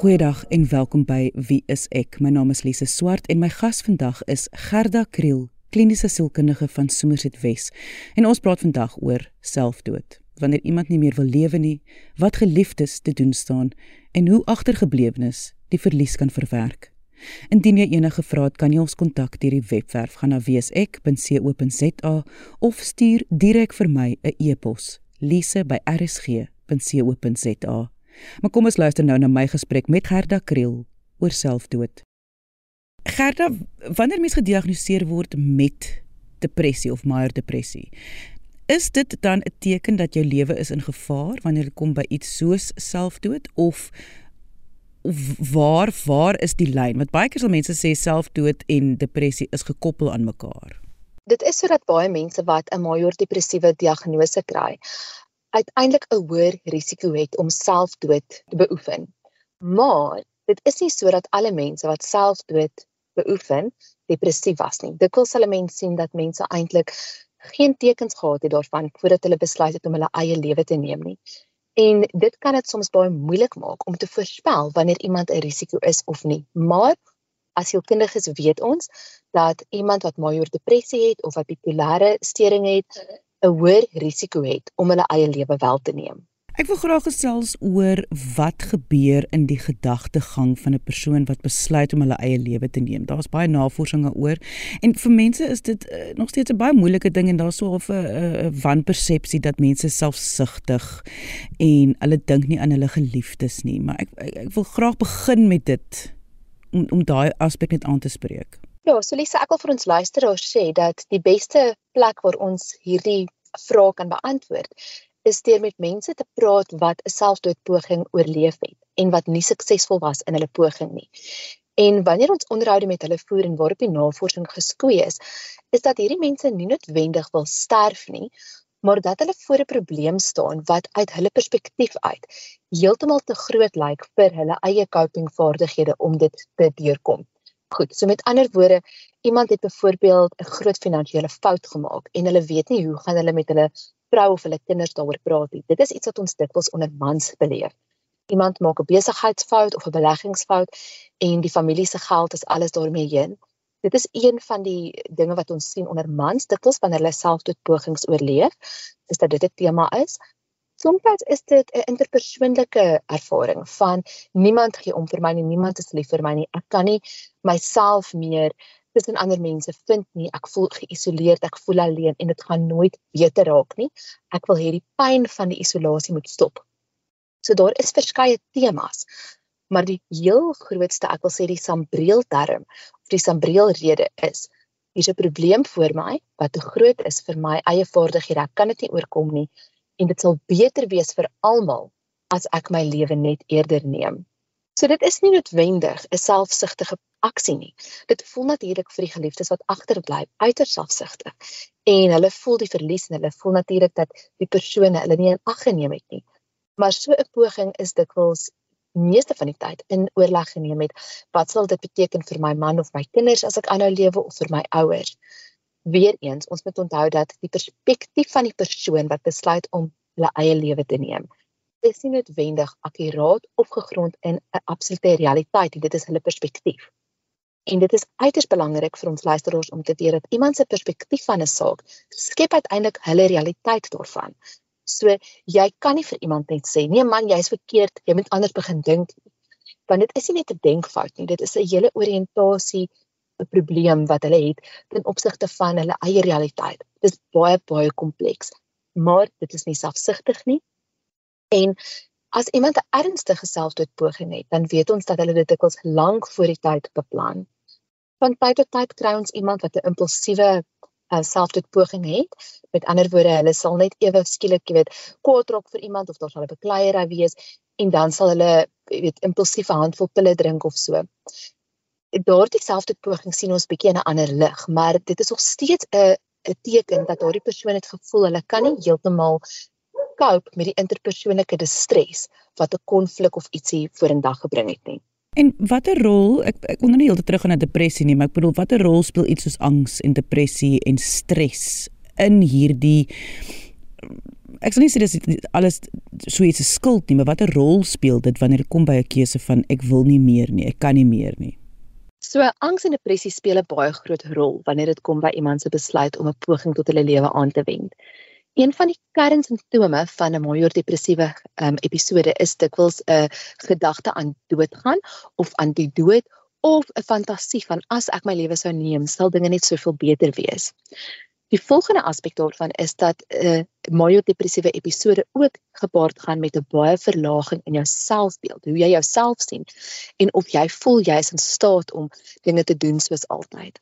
Goeiedag en welkom by Wie is ek? My naam is Lise Swart en my gas vandag is Gerda Kriel, kliniese sielkundige van Somerset Wes. En ons praat vandag oor selfdood. Wanneer iemand nie meer wil lewe nie, wat geliefdes te doen staan en hoe agtergeblewenes die verlies kan verwerk. Indien jy enige vrae het, kan jy ons kontak deur die webwerf gaan na wsek.co.za of stuur direk vir my 'n e-pos lise@rsg.co.za. Maar kom ons luister nou na my gesprek met Gerda Kriel oor selfdood. Gerda, wanneer mens gediagnoseer word met depressie of major depressie, is dit dan 'n teken dat jou lewe is in gevaar wanneer dit kom by iets soos selfdood of waar waar is die lyn? Want baie keer sal mense sê selfdood en depressie is gekoppel aan mekaar. Dit is sodat baie mense wat 'n major depressiewe diagnose kry, uiteindelik 'n hoër risiko het om selfdood te beoefen. Maar dit is nie sodat alle mense wat selfdood beoefen depressief was nie. Dikwels sal mense sien dat mense eintlik geen tekens gehad het daarvan voordat hulle besluit het om hulle eie lewe te neem nie. En dit kan dit soms baie moeilik maak om te voorspel wanneer iemand 'n risiko is of nie. Maar as sielkundiges weet ons dat iemand wat major depressie het of wat bipolêre stering het, 'n hoër risiko het om hulle eie lewe wel te neem. Ek wil graag gesels oor wat gebeur in die gedagtegang van 'n persoon wat besluit om hulle eie lewe te neem. Daar's baie navorsing daaroor en vir mense is dit uh, nog steeds 'n baie moeilike ding en daar's so 'n uh, wanpersepsie dat mense selfsugtig en hulle dink nie aan hulle geliefdes nie, maar ek ek, ek wil graag begin met dit om om daai aspek net aan te spreek. Ja, so Lisa, ek wil vir ons luisteraars sê dat die beste plek waar ons hierdie vrae kan beantwoord is deur met mense te praat wat 'n selfdoodpoging oorleef het en wat nie suksesvol was in hulle poging nie. En wanneer ons onderhoude met hulle voer en waarop die navorsing geskoei is, is dat hierdie mense nie noodwendig wil sterf nie, maar dat hulle voor 'n probleem staan wat uit hulle perspektief uit heeltemal te groot lyk vir hulle eie copingvaardighede om dit te deurkom. Goed, so met ander woorde, iemand het byvoorbeeld 'n groot finansiële fout gemaak en hulle weet nie hoe gaan hulle met hulle vrou of hulle kinders daaroor praat nie. Dit is iets wat ons dikwels onder mans beleef. Iemand maak 'n besigheidsfout of 'n beleggingsfout en die familie se geld is alles daarmee heen. Dit is een van die dinge wat ons sien onder mans dikwels wanneer hulle selfdoodpogings oorleef, is dat dit 'n tema is. Soms is dit 'n interpersoonlike ervaring van niemand gee om vir my nie, niemand is lief vir my nie. Ek kan nie myself meer tussen ander mense vind nie. Ek voel geïsoleerd, ek voel alleen en dit gaan nooit beter raak nie. Ek wil hierdie pyn van die isolasie moet stop. So daar is verskeie temas. Maar die heel grootste, ek wil sê die sambreel term of die sambreel rede is hier's 'n probleem voor my wat te groot is vir my eie vaardighede. Ek kan dit nie oorkom nie en dit sal beter wees vir almal as ek my lewe net eerder neem. So dit is nie noodwendig 'n selfsugtige aksie nie. Dit voel natuurlik vir die geliefdes wat agterbly uiters selfsugtig. En hulle voel die verlies en hulle voel natuurlik dat die persone hulle nie in ag geneem het nie. Maar so 'n poging is dikwels meeste van die tyd in oorleg geneem het wat sal dit beteken vir my man of my kinders as ek aanhou lewe of vir my ouers. Weereens, ons moet onthou dat die perspektief van die persoon wat besluit om hulle eie lewe te neem is nie noodwendig akkuraat of gegrond in 'n absolute realiteit nie. Dit is hulle perspektief. En dit is uiters belangrik vir ons luisteraars om te weet dat iemand se perspektief van 'n saak skep uiteindelik hulle realiteit daarvan. So jy kan nie vir iemand net sê nee man, jy's verkeerd, jy moet anders begin dink. Want dit is nie net 'n denkfout nie, dit is 'n hele oriëntasie 'n probleem wat hulle het ten opsigte van hulle eie realiteit. Dit is baie baie kompleks. Maar dit is nie selfsugtig nie. En as iemand 'n ernstige selfdoodpoging het, dan weet ons dat hulle dit dikwels lank voor die tyd beplan. Van tyd tot tyd kry ons iemand wat 'n impulsiewe uh, selfdoodpoging het. Met ander woorde, hulle sal net ewe skielik, jy weet, kwaad raak vir iemand of daar sal 'n bekleierery wees en dan sal hulle, jy weet, impulsief 'n handvol pille drink of so. Daardie selfdoodpoging sien ons bietjie in 'n ander lig, maar dit is nog steeds 'n 'n teken dat daardie persoon het gevoel hulle kan nie heeltemal cope met die interpersoonlike stres wat 'n konflik of ietsie vorendag gebring het nie. En watter rol ek ek wil nou nie heeltemal terug gaan na depressie nie, maar ek bedoel watter rol speel iets soos angs en depressie en stres in hierdie ek sal nie sê dis alles so iets se skuld nie, maar watter rol speel dit wanneer dit kom by 'n keuse van ek wil nie meer nie, ek kan nie meer nie. So angs en depressie speel 'n baie groot rol wanneer dit kom by iemand se besluit om 'n poging tot hulle lewe aan te wend. Een van die kernsimptome van 'n major depressiewe um, episode is dikwels 'n gedagte aan doodgaan of aan die dood of 'n fantasie van as ek my lewe sou neem, sal dinge net soveel beter wees. Die volgende aspek daarvan is dat 'n uh, major depressiewe episode ook gepaard gaan met 'n baie verlaging in jou selfbeeld, hoe jy jouself sien en of jy voel jy is in staat om dinge te doen soos altyd.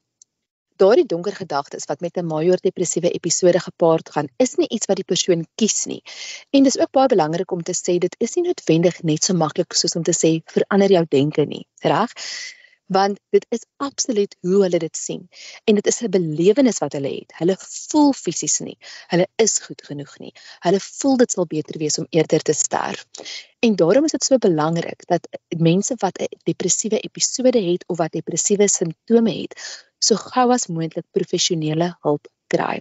Daardie donker gedagtes wat met 'n major depressiewe episode gepaard gaan, is nie iets wat die persoon kies nie. En dis ook baie belangrik om te sê dit is nie noodwendig net so maklik soos om te sê verander jou denke nie, reg? Want dit is absoluut hoe hulle dit sien en dit is 'n belewenis wat hulle het. Hulle voel fisies nie. Hulle is goed genoeg nie. Hulle voel dit sal beter wees om eerder te sterf. En daarom is dit so belangrik dat mense wat 'n depressiewe episode het of wat depressiewe simptome het, so gou as moontlik professionele hulp kry.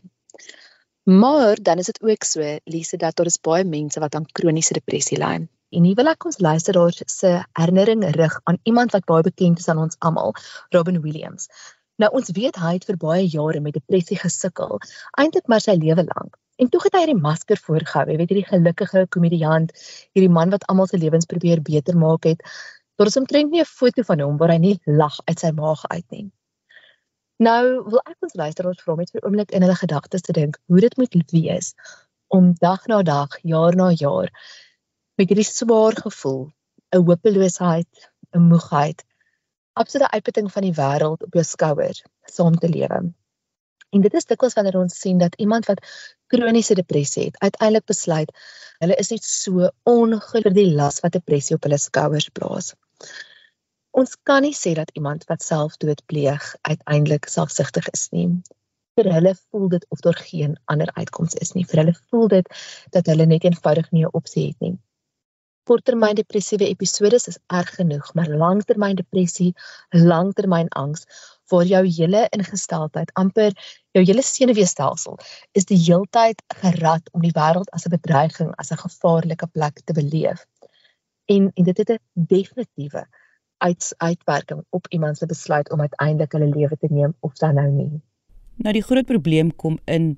Maar dan is dit ook so, Lise, dat daar is baie mense wat aan kroniese depressie ly. En hier wil ek ons luisteraars se herinnering rig aan iemand wat baie bekend is aan ons almal, Robin Williams. Nou ons weet hy het vir baie jare met depressie gesukkel, eintlik maar sy lewe lank. En toe het hy hierdie masker voorgehou, jy weet hierdie gelukkige komediant, hierdie man wat almal se lewens probeer beter maak het. Daar is omtrent nie 'n foto van hom waar hy nie lag uit sy maag uit nie. Nou wil ek ons luisteraars vra met vir oomblik in hulle gedagtes te dink hoe dit moet wees om dag na dag, jaar na jaar met hierdie swaar gevoel, 'n hopeloosheid, 'n moegheid, absolute uitputting van die wêreld op jou skouers saam te lewe. En dit is dikwels wanneer ons sien dat iemand wat kroniese depressie het, uiteindelik besluit hulle is net so ongelukkig die las wat depressie op hulle skouers plaas. Ons kan nie sê dat iemand wat selfdood pleeg uiteindelik selfsugtig is nie. Vir hulle voel dit of daar geen ander uitkoms is nie. Vir hulle voel dit dat hulle net eenvoudig nie 'n opsie het nie korttermyn depressiewe episodes is erg genoeg, maar langtermyn depressie, langtermyn angs vir jou hele ingesteldheid, amper jou hele senuweestelsel is die heeltyd gerad om die wêreld as 'n bedreiging, as 'n gevaarlike plek te beleef. En en dit het 'n definitiewe uit, uitwerking op iemand se besluit om uiteindelik hulle lewe te neem of dan nou nie. Nou die groot probleem kom in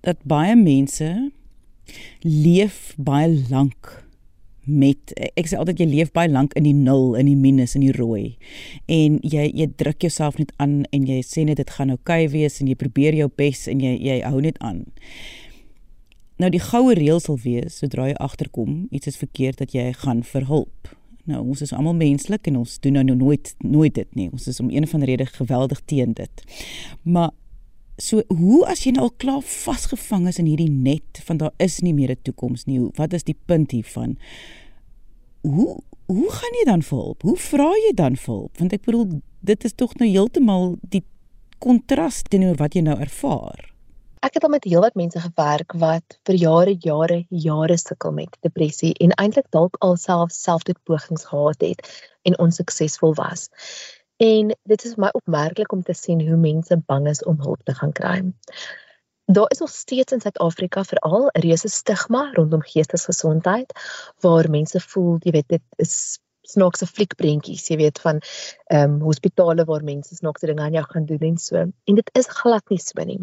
dat baie mense leef baie lank met ek sê altyd jy leef baie lank in die nul, in die minus, in die rooi. En jy jy druk jouself net aan en jy sê net dit gaan oukei okay wees en jy probeer jou bes en jy jy hou net aan. Nou die goue reël sal wees sodra jy agterkom iets is verkeerd dat jy gaan vir hulp. Nou ons is almal menslik en ons doen nou nooit nooit dit nie. Ons is om een van die redes geweldig teen dit. Maar So hoe as jy nou al klaar vasgevang is in hierdie net van daar is nie meer 'n toekoms nie. Wat is die punt hiervan? Hoe hoe gaan jy dan vir hulp? Hoe vra jy dan vir hulp? Want ek bedoel dit is tog nou heeltemal die kontras teenoor wat jy nou ervaar. Ek het al met heelwat mense gewerk wat vir jare jare jare sukkel met depressie en eintlik dalk alself selfdoodpogings gehad het en onsuksesvol was. En dit is vir my opmerklik om te sien hoe mense bang is om hulp te gaan kry. Daar is nog steeds in Suid-Afrika veral 'n reuse stigma rondom geestesgesondheid waar mense voel, jy weet, dit is snaakse fliekprentjies, jy weet van ehm um, hospitale waar mense snaakse dinge aan jou gaan doen en so. En dit is glad nie so nie.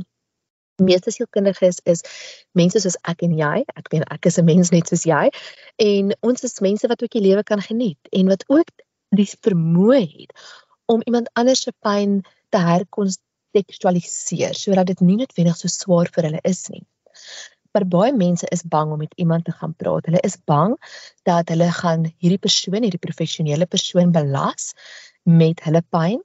Meeste sielkundiges is mense soos ek en jy. Ek meen ek is 'n mens net soos jy en ons is mense wat ook die lewe kan geniet en wat ook die vermoë het om iemand anders se pyn te herkontekstualiseer sodat dit nie noodwendig so swaar vir hulle is nie. Maar baie mense is bang om met iemand te gaan praat. Hulle is bang dat hulle gaan hierdie persoon, hierdie professionele persoon belas met hulle pyn.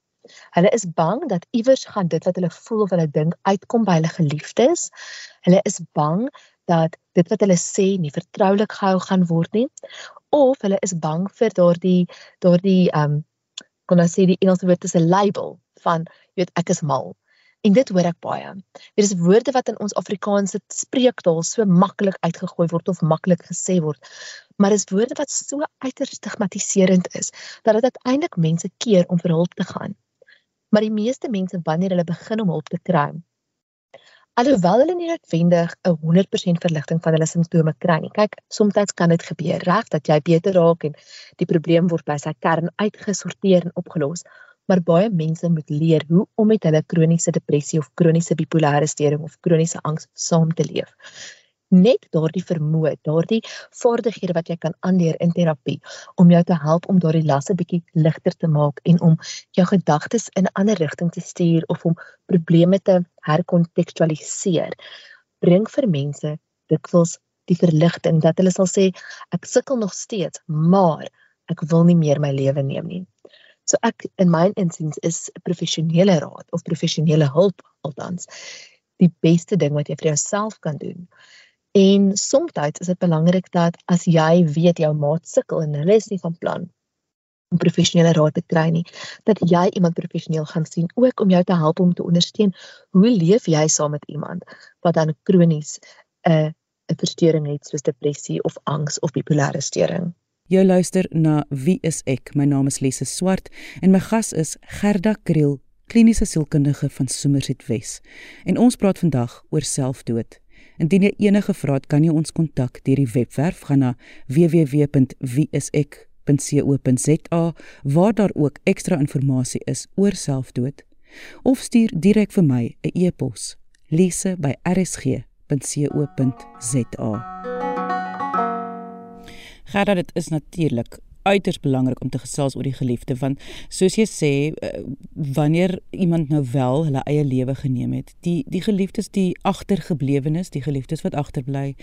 Hulle is bang dat iewers gaan dit wat hulle voel of hulle dink uitkom by hulle geliefdes. Hulle is bang dat dit wat hulle sê nie vertroulik gehou gaan word nie of hulle is bang vir daardie daardie um kon ons sê die Engelse woord is 'n label van jy weet ek is mal. En dit hoor ek baie. Dit is woorde wat in ons Afrikaanse spreektaal so maklik uitgegooi word of maklik gesê word. Maar dis woorde wat so uiters stigmatiserend is dat dit uiteindelik mense keer om vir hulp te gaan. Maar die meeste mense wanneer hulle begin om hulp te kry, alhoewel hulle nie noodwendig 'n 100% verligting van hulle simptome kry nie. Kyk, soms kan dit gebeur reg dat jy beter raak en die probleem word by sy kern uitgesorteer en opgelos. Maar baie mense moet leer hoe om met hulle kroniese depressie of kroniese bipolêre stoornis of kroniese angs saam te leef net daardie vermoë, daardie vaardighede wat jy kan aanleer in terapie om jou te help om daardie lasse bietjie ligter te maak en om jou gedagtes in 'n ander rigting te stuur of om probleme te herkontekstualiseer. Bring vir mense dikwels die verligting dat hulle sal sê ek sukkel nog steeds, maar ek wil nie meer my lewe neem nie. So ek in my insiens is 'n professionele raad of professionele hulp althans die beste ding wat jy vir jouself kan doen. En soms is dit belangrik dat as jy weet jou maat sukkel en hulle is nie van plan om professionele raad te kry nie, dat jy iemand professioneel gaan sien ook om jou te help om te ondersteun hoe leef jy saam met iemand wat dan kronies 'n uh, 'n verstoring het soos depressie of angs of bipolêre storing. Jy luister na Wie is ek? My naam is Lise Swart en my gas is Gerda Kriel, kliniese sielkundige van Somerset Wes. En ons praat vandag oor selfdood. Indien jy enige vrae het, kan jy ons kontak deur die webwerf. Gaan na www.wieisek.co.za waar daar ook ekstra inligting is oor selfdood of stuur direk vir my 'n e-pos lise@rsg.co.za Gerda dit is natuurlik uiters belangrik om te gesels oor die geliefde want soos jy sê eh, wanneer iemand nou wel hulle eie lewe geneem het die die geliefdes die agtergeblewenes die geliefdes wat agterbly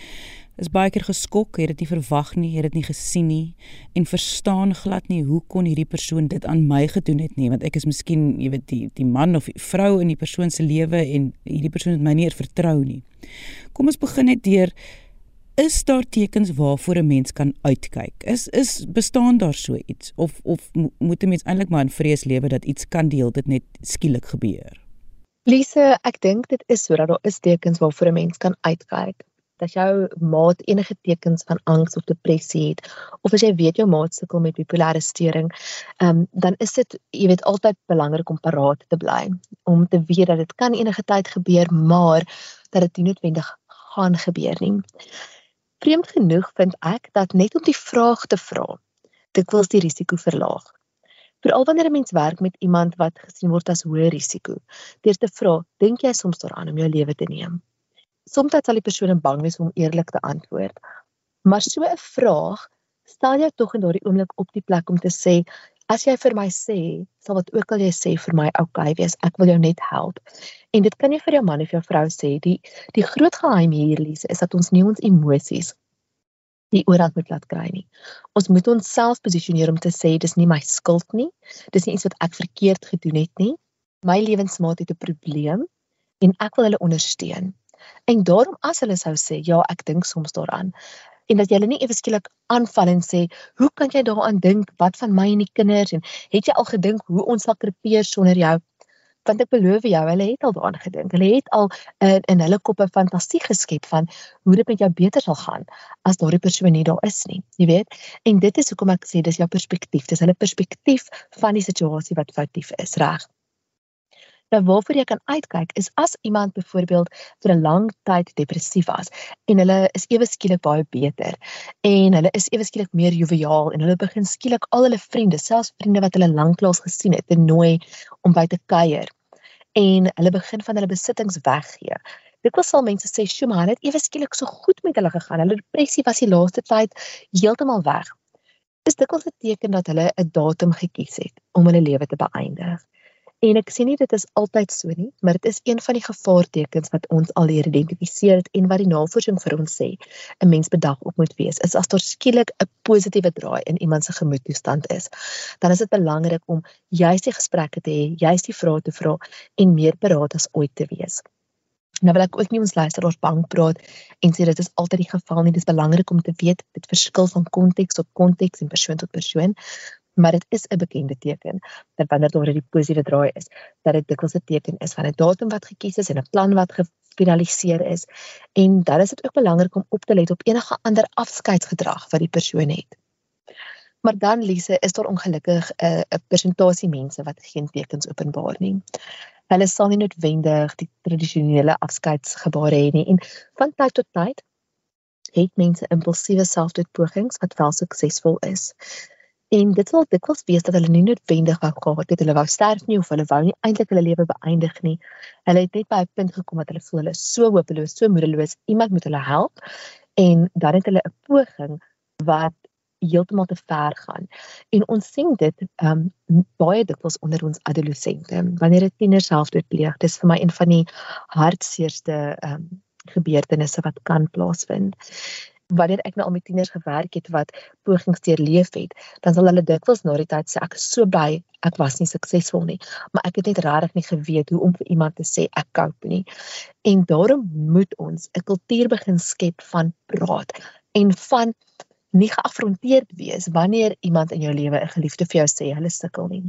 is baie keer geskok het dit nie verwag nie het dit nie gesien nie en verstaan glad nie hoe kon hierdie persoon dit aan my gedoen het nie want ek is miskien jy weet die die man of die vrou in die persoon se lewe en hierdie persoon het my nie vertrou nie. Kom ons begin net deur is daar tekens waarvoor 'n mens kan uitkyk? Is is bestaan daar so iets of of moet 'n mens eintlik maar in vrees lewe dat iets kan deel dit net skielik gebeur? Lise, ek dink dit is sodat daar is tekens waarvoor 'n mens kan uitkyk. Dat jou maat enige tekens van angs of depressie het of as jy weet jou maat sukkel met bipolêre storing, um, dan is dit jy weet altyd belangrik om paraat te bly om te weet dat dit kan enige tyd gebeur, maar dat dit nie noodwendig gaan gebeur nie. Vreemd genoeg vind ek dat net om die vraag te vra, dikwels die risiko verlaag. Veral wanneer 'n mens werk met iemand wat gesien word as hoë risiko, deur te vra, dink jy soms daaraan om jou lewe te neem? Soms sal die persoon bang wees om eerlik te antwoord. Maar so 'n vraag stel jou tog in daardie oomblik op die plek om te sê, as jy vir my sê, sal wat ook al jy sê vir my oukei okay wees. Ek wil jou net help. En dit kan jy vir jou man of jou vrou sê. Die die groot geheim hier Lise is dat ons nie ons emosies die oorhand moet laat kry nie. Ons moet ons self posisioneer om te sê dis nie my skuld nie. Dis nie iets wat ek verkeerd gedoen het nie. My lewensmaat het 'n probleem en ek wil hulle ondersteun. En daarom as hulle sou sê ja, ek dink soms daaraan, en dat jy hulle nie ewe skielik aanval en sê hoe kan jy daaraan dink? Wat van my en die kinders? en het jy al gedink hoe ons sal krepeer sonder jou? Want ek beloof jou hulle het al daaraan gedink. Hulle het al in in hulle koppe fantasie geskep van hoe dit met jou beter sal gaan as daardie persoon nie daar is nie jy weet? En dit is hoekom ek sê dis jou perspektief. Dis hulle perspektief van die situasie wat foutief is reg Nou waarvoor jy kan uitkyk is as iemand byvoorbeeld vir 'n lang tyd depressief was en hulle is ewe skielik baie beter en hulle is ewe skielik meer joviaal en hulle begin skielik al hulle vriende, selfs vriende wat hulle lanklaas gesien het, te nooi om by te kuier en hulle begin van hulle besittings weggee. Dit was al mense sê, "Sjoe, maar het ewe skielik so goed met hulle gegaan. Hulle depressie was die laaste tyd heeltemal weg." Dis dikwels 'n teken dat hulle 'n datum gekies het om hulle lewe te beëindig. En ek sê nie dit is altyd so nie, maar dit is een van die gevaartekens wat ons al leer identifiseer het en wat die navorsing vir ons sê 'n mens bedag op moet wees. Is as daar skielik 'n positiewe draai in iemand se gemoedstoestand is, dan is dit belangrik om juis die gesprekke te hê, juis die vrae te vra en meer beraad as ooit te wees. Nou wil ek ook nie ons luisteraars bang praat en sê dit is altyd die geval nie. Dit is belangrik om te weet dit verskil van konteks tot konteks en persoon tot persoon maar dit is 'n bekende teken dat wanneer daar 'n positiewe draai is, dat dit dikwels 'n teken is van 'n datum wat gekies is en 'n plan wat gefinaliseer is en dan is dit ook belangrik om op te let op enige ander afskeidsgedrag wat die persoon het. Maar dan Lise, is daar ongelukkig 'n 'n persentasie mense wat geen tekens openbaar nie. Hulle sal nie noodwendig die tradisionele afskeidsgebare hê nie en van tyd tot tyd het mense impulsiewe selfdoodpogings wat wel suksesvol is. En dit sal dikwels wees dat hulle nie noodwendig wou gehad het, hulle wou sterf nie of hulle wou nie eintlik hulle lewe beëindig nie. Hulle het net by 'n punt gekom dat hulle voel hulle is so hopeloos, so moedeloos, iemand moet hulle help en dan het hulle 'n poging wat heeltemal te ver gaan. En ons sien dit um baie dikwels onder ons adolessente. Wanneer 'n tiener selfdood pleeg, dis vir my een van die hartseerste um gebeurtenisse wat kan plaasvind. Wanneer ek nou al met tieners gewerk het wat pogings deurleef het, dan sal hulle dikwels na die tyd sê ek is so bly ek was nie suksesvol nie, maar ek het net regtig nie geweet hoe om vir iemand te sê ek cope nie. En daarom moet ons 'n kultuur begin skep van praat en van nie geafronteerd wees wanneer iemand in jou lewe 'n geliefde vir jou sê hulle sukkel nie.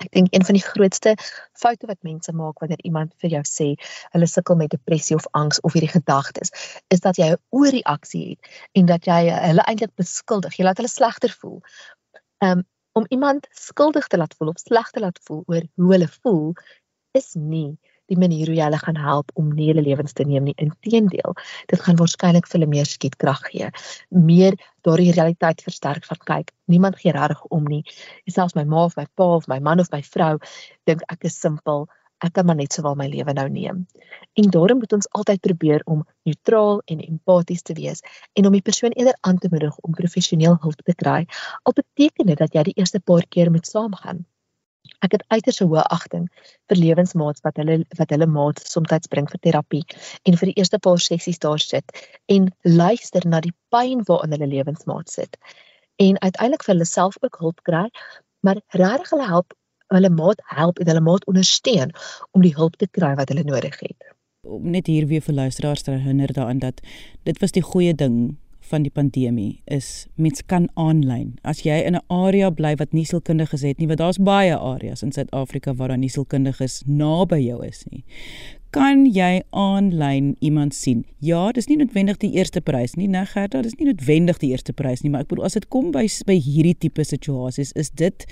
Ek dink een van die grootste foute wat mense maak wanneer iemand vir jou sê hulle sukkel met depressie of angs of hierdie gedagtes, is dat jy 'n oorreaksie het en dat jy hulle eintlik beskuldig. Jy laat hulle slegter voel. Um om iemand skuldig te laat voel of sleg te laat voel oor hoe hulle voel is nie die manier hoe jy hulle gaan help om nie hulle lewens te neem nie. Inteendeel, dit gaan waarskynlik vir hulle meer skietkrag gee. Meer daardie realiteit versterk van kyk, niemand gee reg om nie. Selfs my ma of my pa of my man of my vrou dink ek is simpel. Ek kan maar net sowel my lewe nou neem. En daarom moet ons altyd probeer om neutraal en empaties te wees en om die persoon eerder aan te moedig om professioneel hulp te kry. Al beteken dit dat jy die eerste paar keer moet saamgaan. Ek het uiters hoë agting vir lewensmaats wat hulle wat hulle maats soms bring vir terapie en vir die eerste paar sessies daar sit en luister na die pyn waarin hulle lewensmaat sit. En uiteindelik vir hulle self ook hulp kry, maar regtig hulle help hulle maat help en hulle maat ondersteun om die hulp te kry wat hulle nodig het. Om net hier weer vir luisteraars te herinner daaraan dat dit was die goeie ding van die pandemie is mens kan aanlyn. As jy in 'n area bly wat nie sielkundiges het nie, want daar's baie areas in Suid-Afrika waar daar nie sielkundiges naby jou is nie. Kan jy aanlyn iemand sien? Ja, dis nie noodwendig die eerste prys nie, né Gerda, dis nie noodwendig die eerste prys nie, maar ek bedoel as dit kom by by hierdie tipe situasies, is dit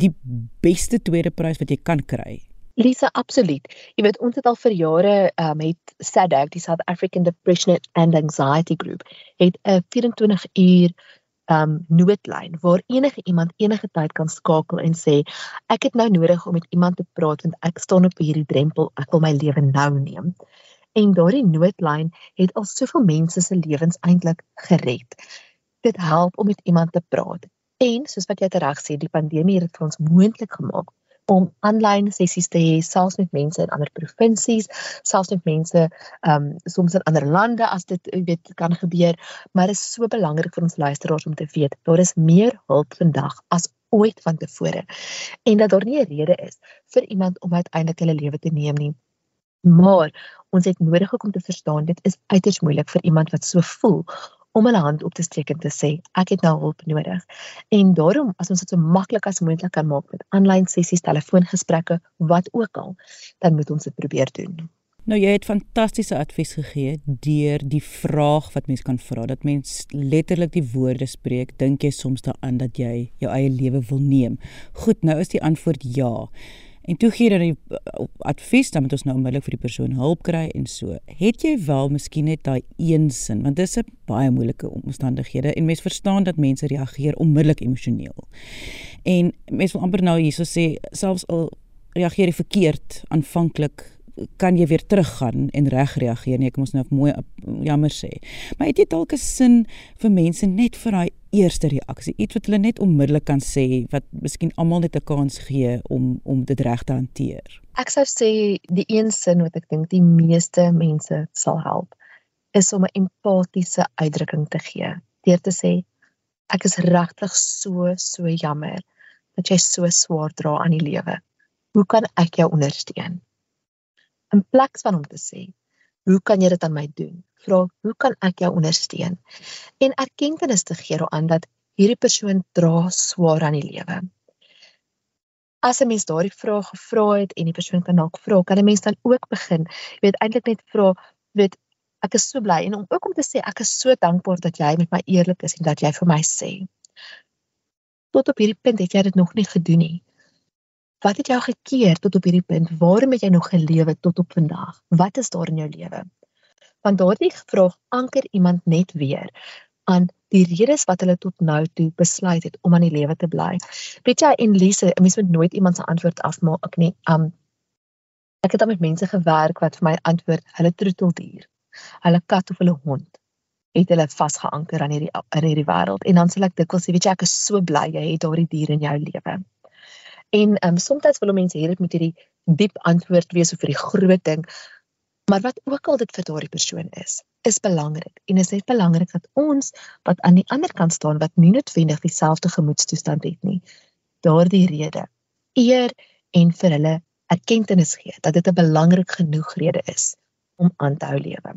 die beste tweede prys wat jy kan kry. Lisa, absoluut. Jy weet ons het al vir jare um het SADAG, die South African Depression and Anxiety Group, het 'n 24 uur um noodlyn waar enige iemand enige tyd kan skakel en sê ek het nou nodig om met iemand te praat want ek staan op hierdie drempel, ek wil my lewe nou neem. En daardie noodlyn het al soveel mense se lewens eintlik gered. Dit help om met iemand te praat. En soos wat jy reg sê, die pandemie het dit vir ons moontlik gemaak om aanlyn sessies te hê selfs met mense in ander provinsies, selfs met mense ehm um, soms in ander lande as dit weet kan gebeur, maar dit is so belangrik vir ons luisteraars om te weet daar is meer hulp vandag as ooit vantevore en dat daar nie 'n rede is vir iemand om uiteindelik hulle lewe te neem nie. Maar ons het nodig om te verstaan dit is uiters moeilik vir iemand wat so voel om hulle hand op te steek en te sê ek het nou hulp nodig. En daarom as ons dit so maklik as moontlik kan maak met aanlyn sessies, telefoongesprekke, wat ook al, dan moet ons dit probeer doen. Nou jy het fantastiese advies gegee deur die vraag wat mens kan vra dat mens letterlik die woorde spreek dink jy soms daaraan dat jy jou eie lewe wil neem. Goed, nou is die antwoord ja. En toe gee dan die uh, advies dan moet ons nou onmiddellik vir die persoon hulp kry en so. Het jy wel miskien net daai een sin want dit is 'n baie moeilike omstandighede en mense verstaan dat mense reageer onmiddellik emosioneel. En mense wil amper nou hierso sê selfs al reageer jy verkeerd aanvanklik kan jy weer teruggaan en reg reageer nie ek moet nou mooi jammer sê maar het jy dalk 'n sin vir mense net vir daai eerste reaksie, iets wat hulle net onmiddellik kan sê wat miskien almal net 'n kans gee om om dit reg te hanteer. Ek sou sê die een sin wat ek dink die meeste mense sal help is om 'n empatiese uitdrukking te gee. Deur te sê ek is regtig so so jammer dat jy so swaar dra aan die lewe. Hoe kan ek jou ondersteun? In plaas van om te sê hoe kan jy dit aan my doen? vra hoe kan ek jou ondersteun en erkenning te gee aan dat hierdie persoon dra swaar aan die lewe. As 'n mens daardie vraag gevra het en die persoon kan dalk vra, kan 'n mens dan ook begin, jy weet eintlik net vra, weet ek is so bly en om ook om te sê ek is so dankbaar dat jy met my eerlik is en dat jy vir my sê. Tot op hierdie punt het jy dit nog nie gedoen nie. Wat het jou gekeer tot op hierdie punt? Waarom het jy nog gelewe tot op vandag? Wat is daar in jou lewe? Want daardie vraag anker iemand net weer aan die redes wat hulle tot nou toe besluit het om aan die lewe te bly. Weet jy en Lise, mens moet nooit iemand se antwoord afmaak ek nie. Um ek het al met mense gewerk wat vir my antwoord hulle troeteldier, hulle kat of hulle hond het hulle vasgeanker aan hierdie in hierdie wêreld en dan sê ek dikwels weet jy ek is so bly jy het daardie dier in jou lewe. En ehm um, soms wil mense hê dit moet hierdie diep antwoord wees of vir die groot ding. Maar wat ook al dit vir daardie persoon is, is belangrik. En is net belangrik dat ons wat aan die ander kant staan wat nie noodwendig dieselfde gemoedstoestand het nie, daardie rede eer en vir hulle erkenning gee dat dit 'n belangrik genoeg rede is om aan te hou lewe.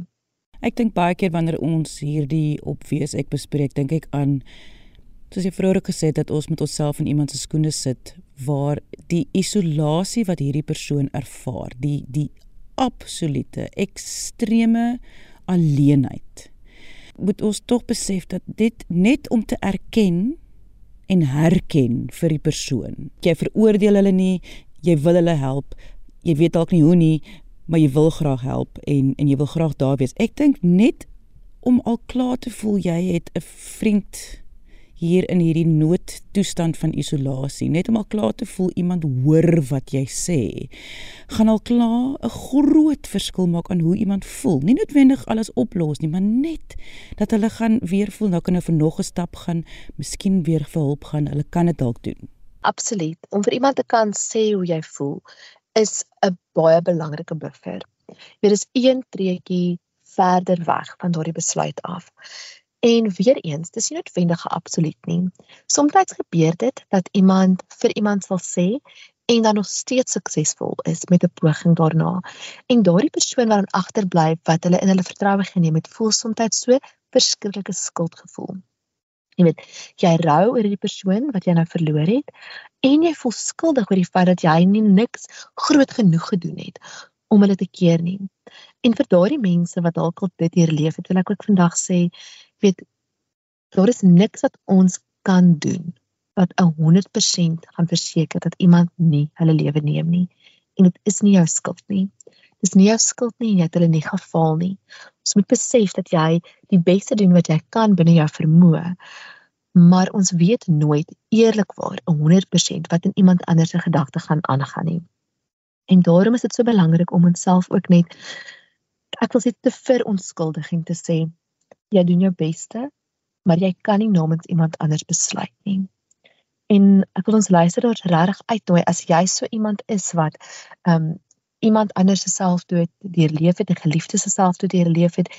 Ek dink baie keer wanneer ons hierdie opwees ek bespreek, dink ek aan soos jy vroeër gesê het dat ons met onsself in iemand se skoene sit waar die isolasie wat hierdie persoon ervaar, die die absolute ekstreme alleenheid. Moet ons tog besef dat dit net om te erken en herken vir die persoon. Jy veroordeel hulle nie, jy wil hulle help. Jy weet dalk nie hoe nie, maar jy wil graag help en en jy wil graag daar wees. Ek dink net om al klaar te voel jy het 'n vriend hier in hierdie noodtoestand van isolasie, net om al klaar te voel iemand hoor wat jy sê, gaan al klaar 'n groot verskil maak aan hoe iemand voel. Nie noodwendig alles oplos nie, maar net dat hulle gaan weer voel nou kan hulle vir nog 'n stap gaan, miskien weer vir hulp gaan. Hulle kan dit dalk doen. Absoluut. Om vir iemand te kan sê hoe jy voel is 'n baie belangrike buffer. Dit is een treetjie verder weg van daardie besluit af. En weer eens, dis nie noodwendig absoluut nie. Soms gebeur dit dat iemand vir iemand sal sê en dan nog steeds suksesvol is met 'n poging daarna. En daardie persoon wat dan agterbly wat hulle in hulle vertroue geneem het, voel soms so verskriklike skuldgevoel. Jy weet, jy rou oor die persoon wat jy nou verloor het en jy voel skuldig oor die feit dat jy nie niks groot genoeg gedoen het om hulle te keer nie. En vir daardie mense wat dalk al dit hier leef het, wil ek ook vandag sê, weet daar is niks wat ons kan doen wat 100% gaan verseker dat iemand nie hulle lewe neem nie. En dit is nie jou skuld nie. Dis nie jou skuld nie en jy het hulle nie gefaal nie. Ons moet besef dat jy die beste doen wat jy kan binne jou vermoë. Maar ons weet nooit eerlikwaar 100% wat in iemand anders se gedagte gaan aangaan nie. En daarom is dit so belangrik om onsself ook net ek wil sê te veronskuldiging te sê jy doen jou beste, maar jy kan nie namens iemand anders besluit nie. En ek wil ons luisteraars regtig uitnooi as jy so iemand is wat ehm um, iemand anders se selfdood deurleef het, 'n geliefde se selfdood deurleef het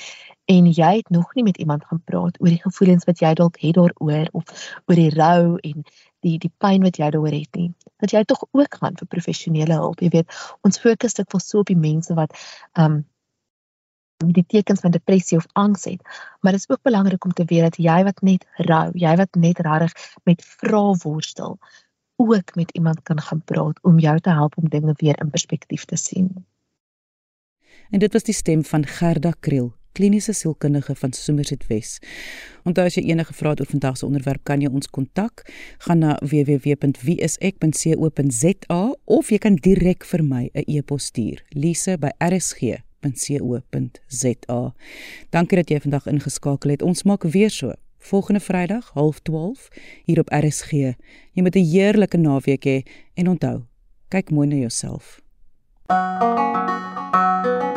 en jy het nog nie met iemand gaan praat oor die gevoelens wat jy dalk het daaroor of oor die rou en die die pyn wat jy daaroor het nie. Dat jy tog ook gaan vir professionele hulp. Jy weet, ons fokus dit vol so op die mense wat um die tekens van depressie of angs het. Maar dit is ook belangrik om te weet dat jy wat net rou, jy wat net regtig met vrae worstel, ook met iemand kan gaan praat om jou te help om dinge weer in perspektief te sien. En dit was die stem van Gerda Kriel, kliniese sielkundige van Somerset Wes. Onthou as jy enige vrae het oor vandag se onderwerp, kan jy ons kontak. Gaan na www.wieisek.co.za of jy kan direk vir my 'n e-pos stuur. lise@rsg.co.za. Dankie dat jy vandag ingeskakel het. Ons maak weer so volgende Vrydag 12:30 hier op RSG. Jy moet 'n heerlike naweek hê en onthou, kyk mooi na jouself. Thank you.